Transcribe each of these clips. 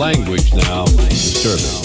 language now disturbing.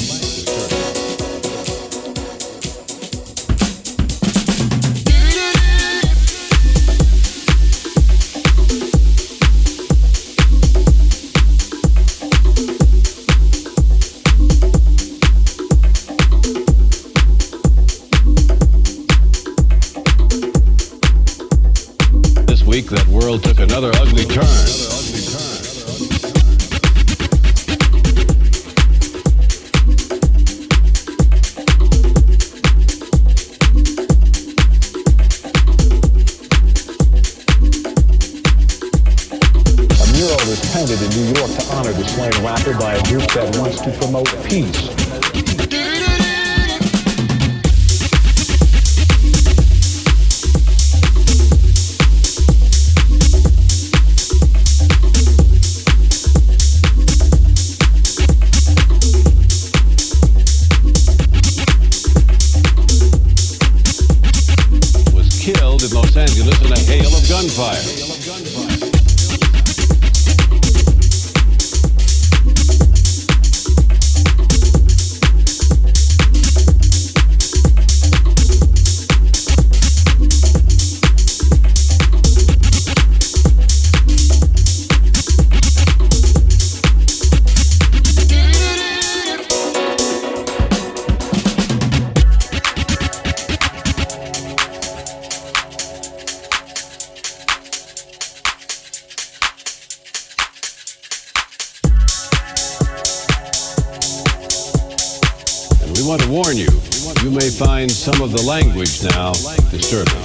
find some of the language now disturbing.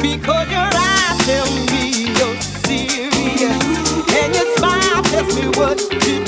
because your eyes tell me you're serious, and your smile tells me what to do.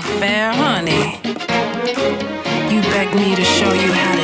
Faire, honey. You begged me to show you how to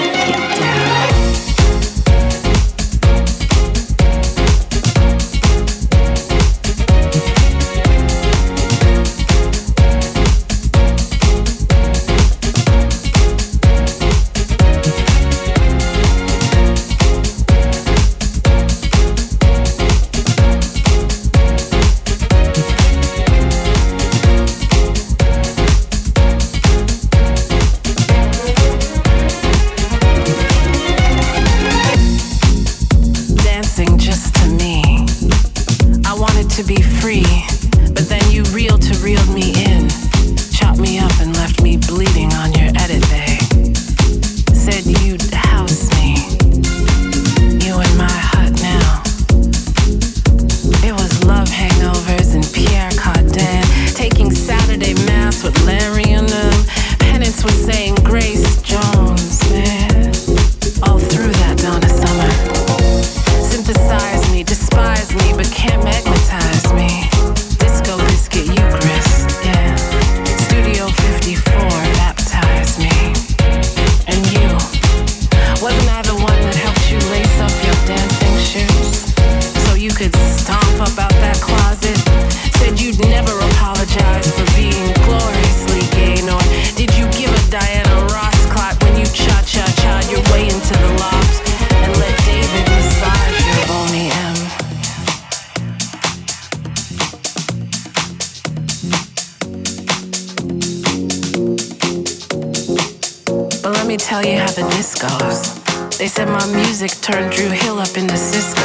tell you how the disc goes. They said my music turned Drew Hill up into Cisco.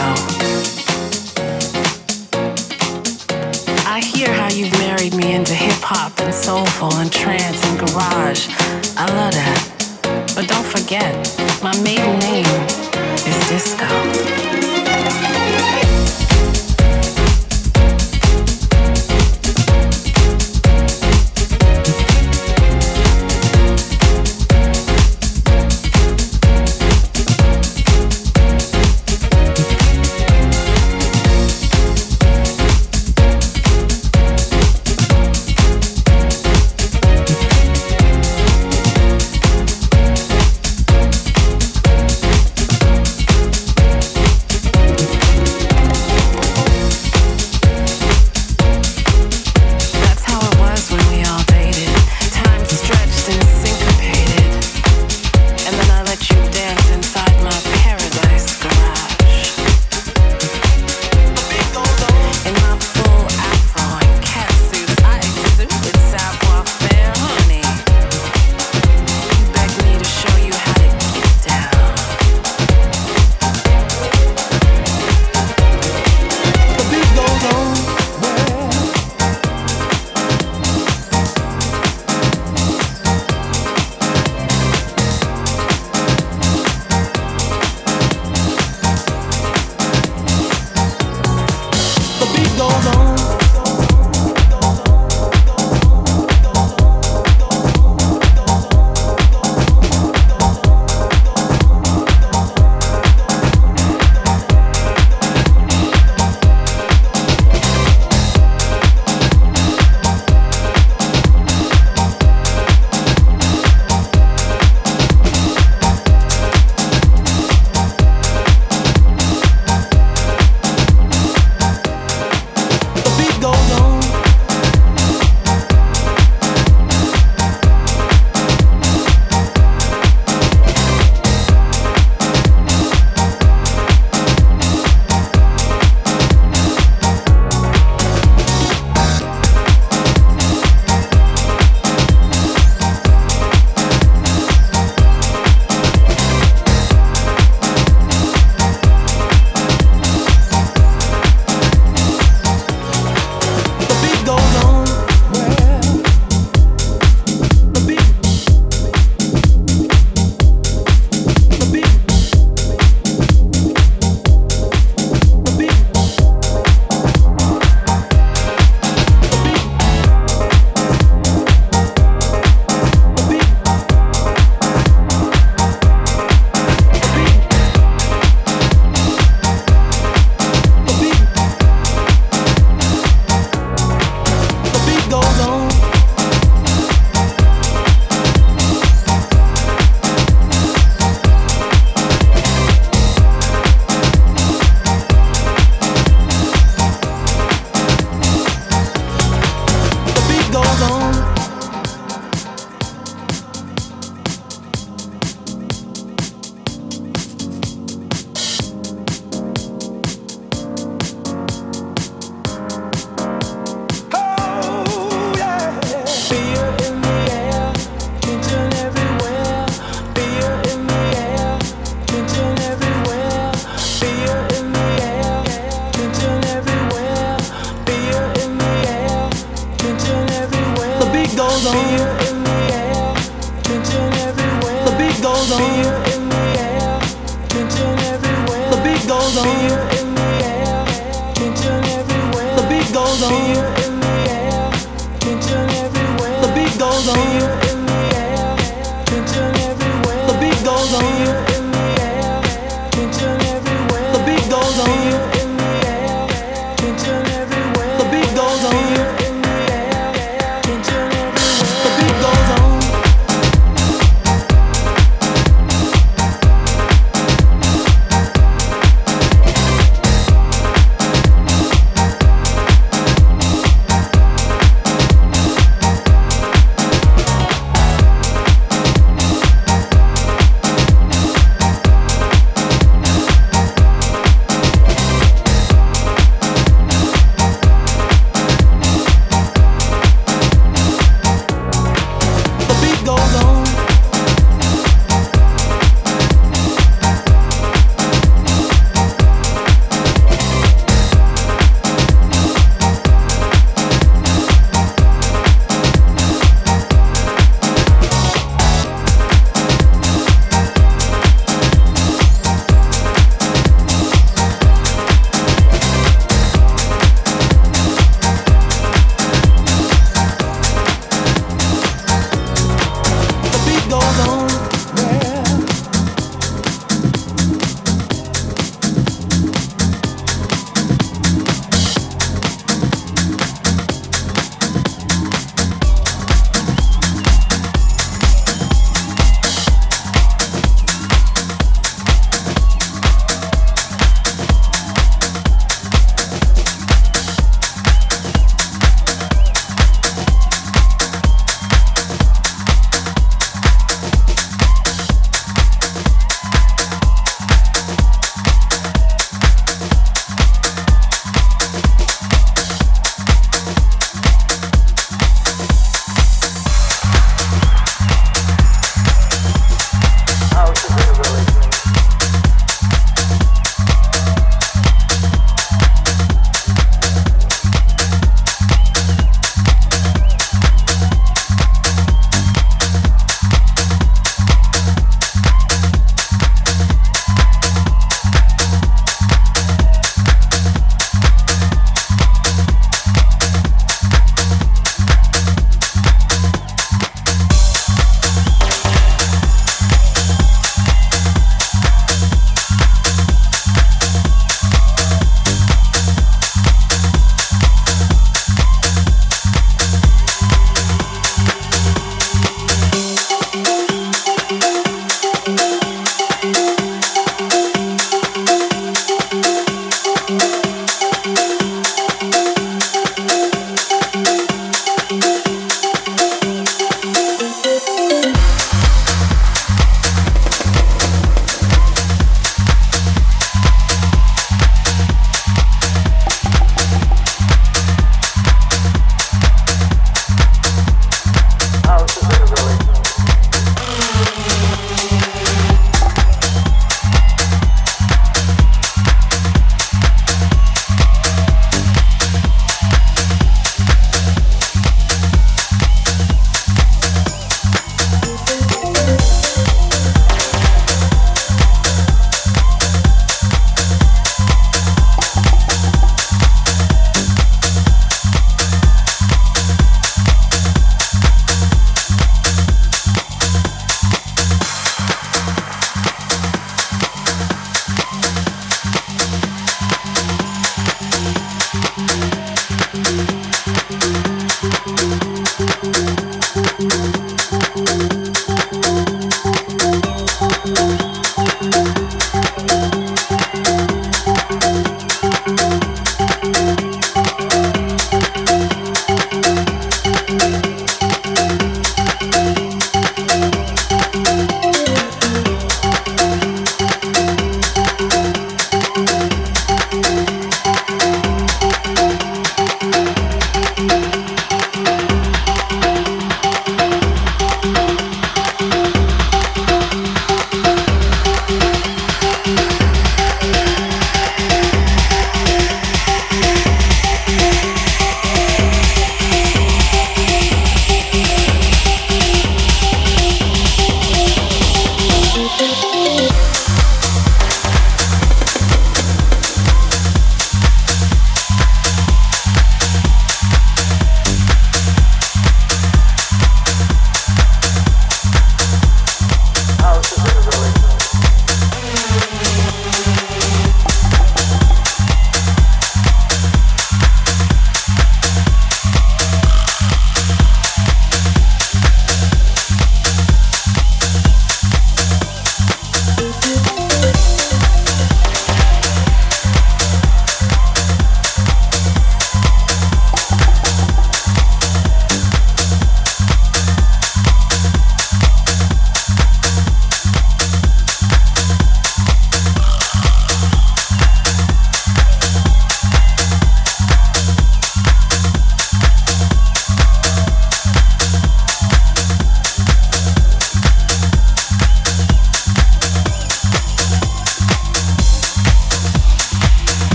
I hear how you've married me into hip hop and soulful and trance and garage. I love that. But don't forget, my maiden name is Disco. go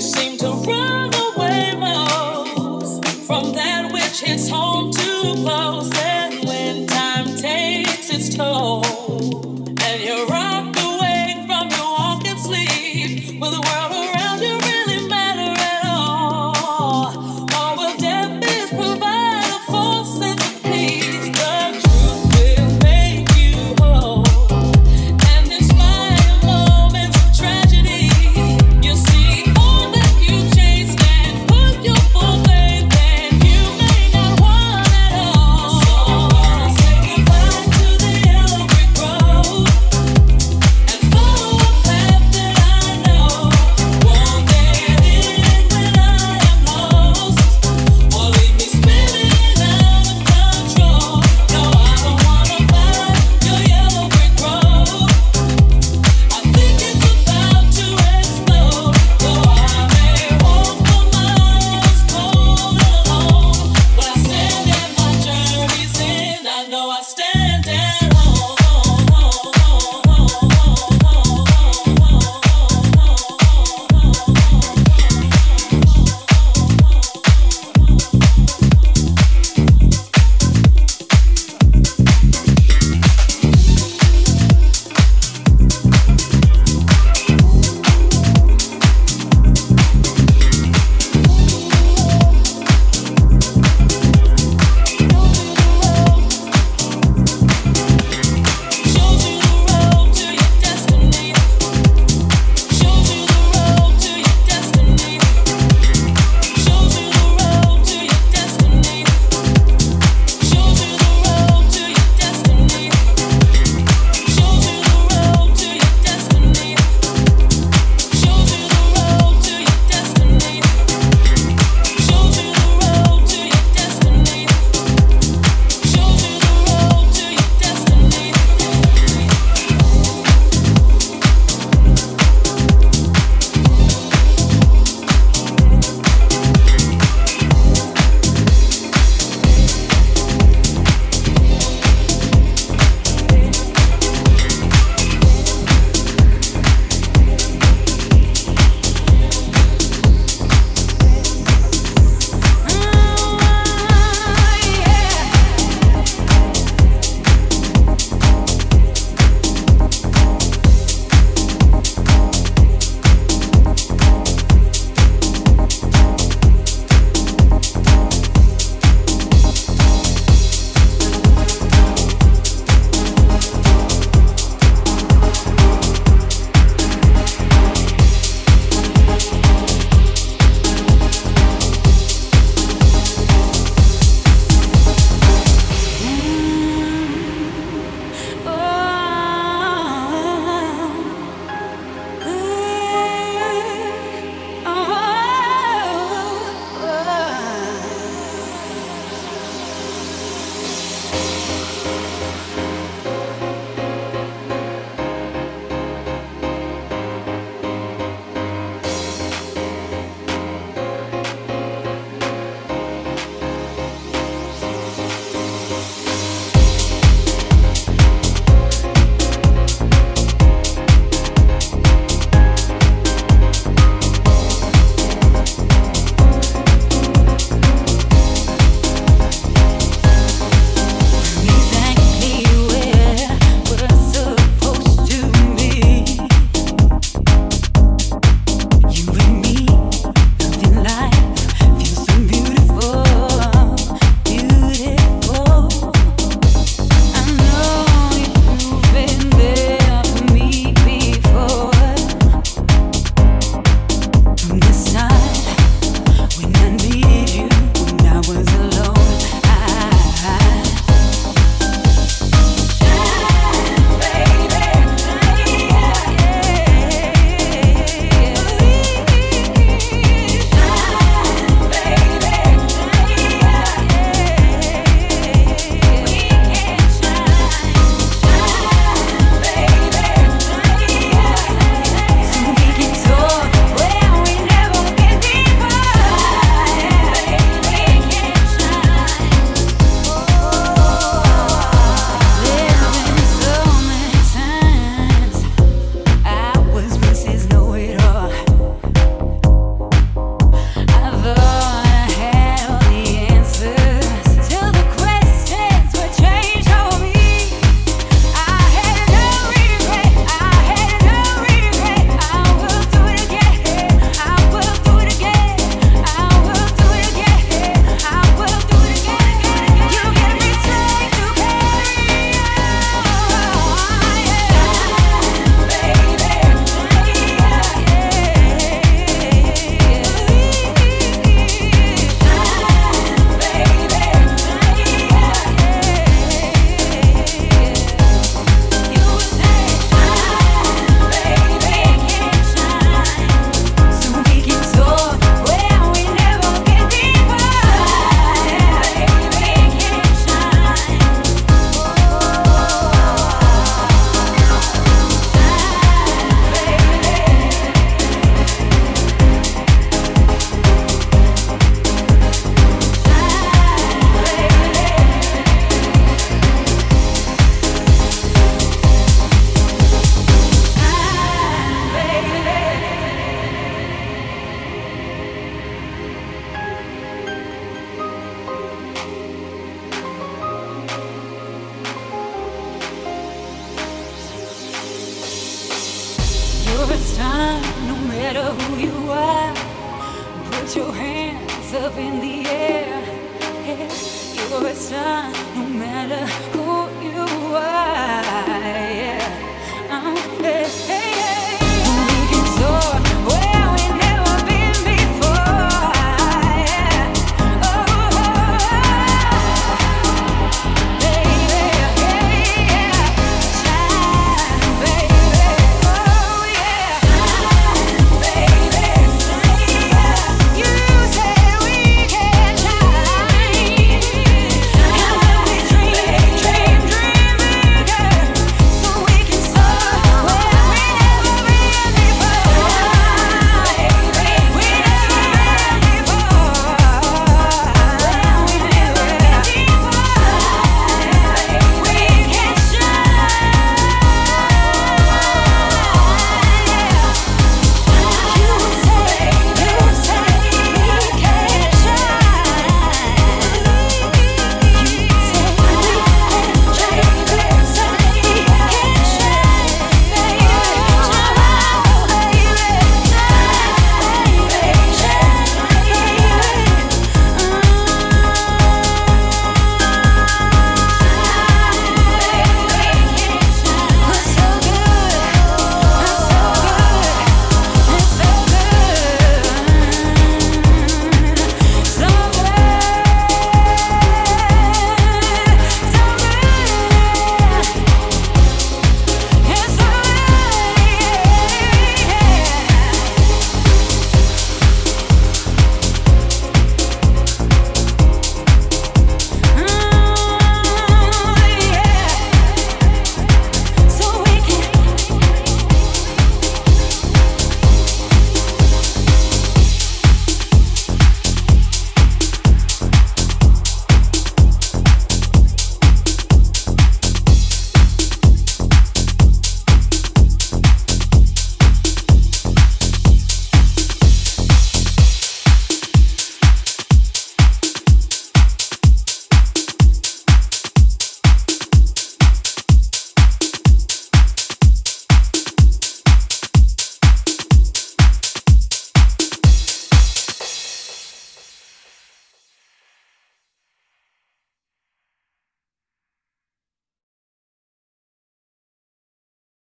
Say goodbye to the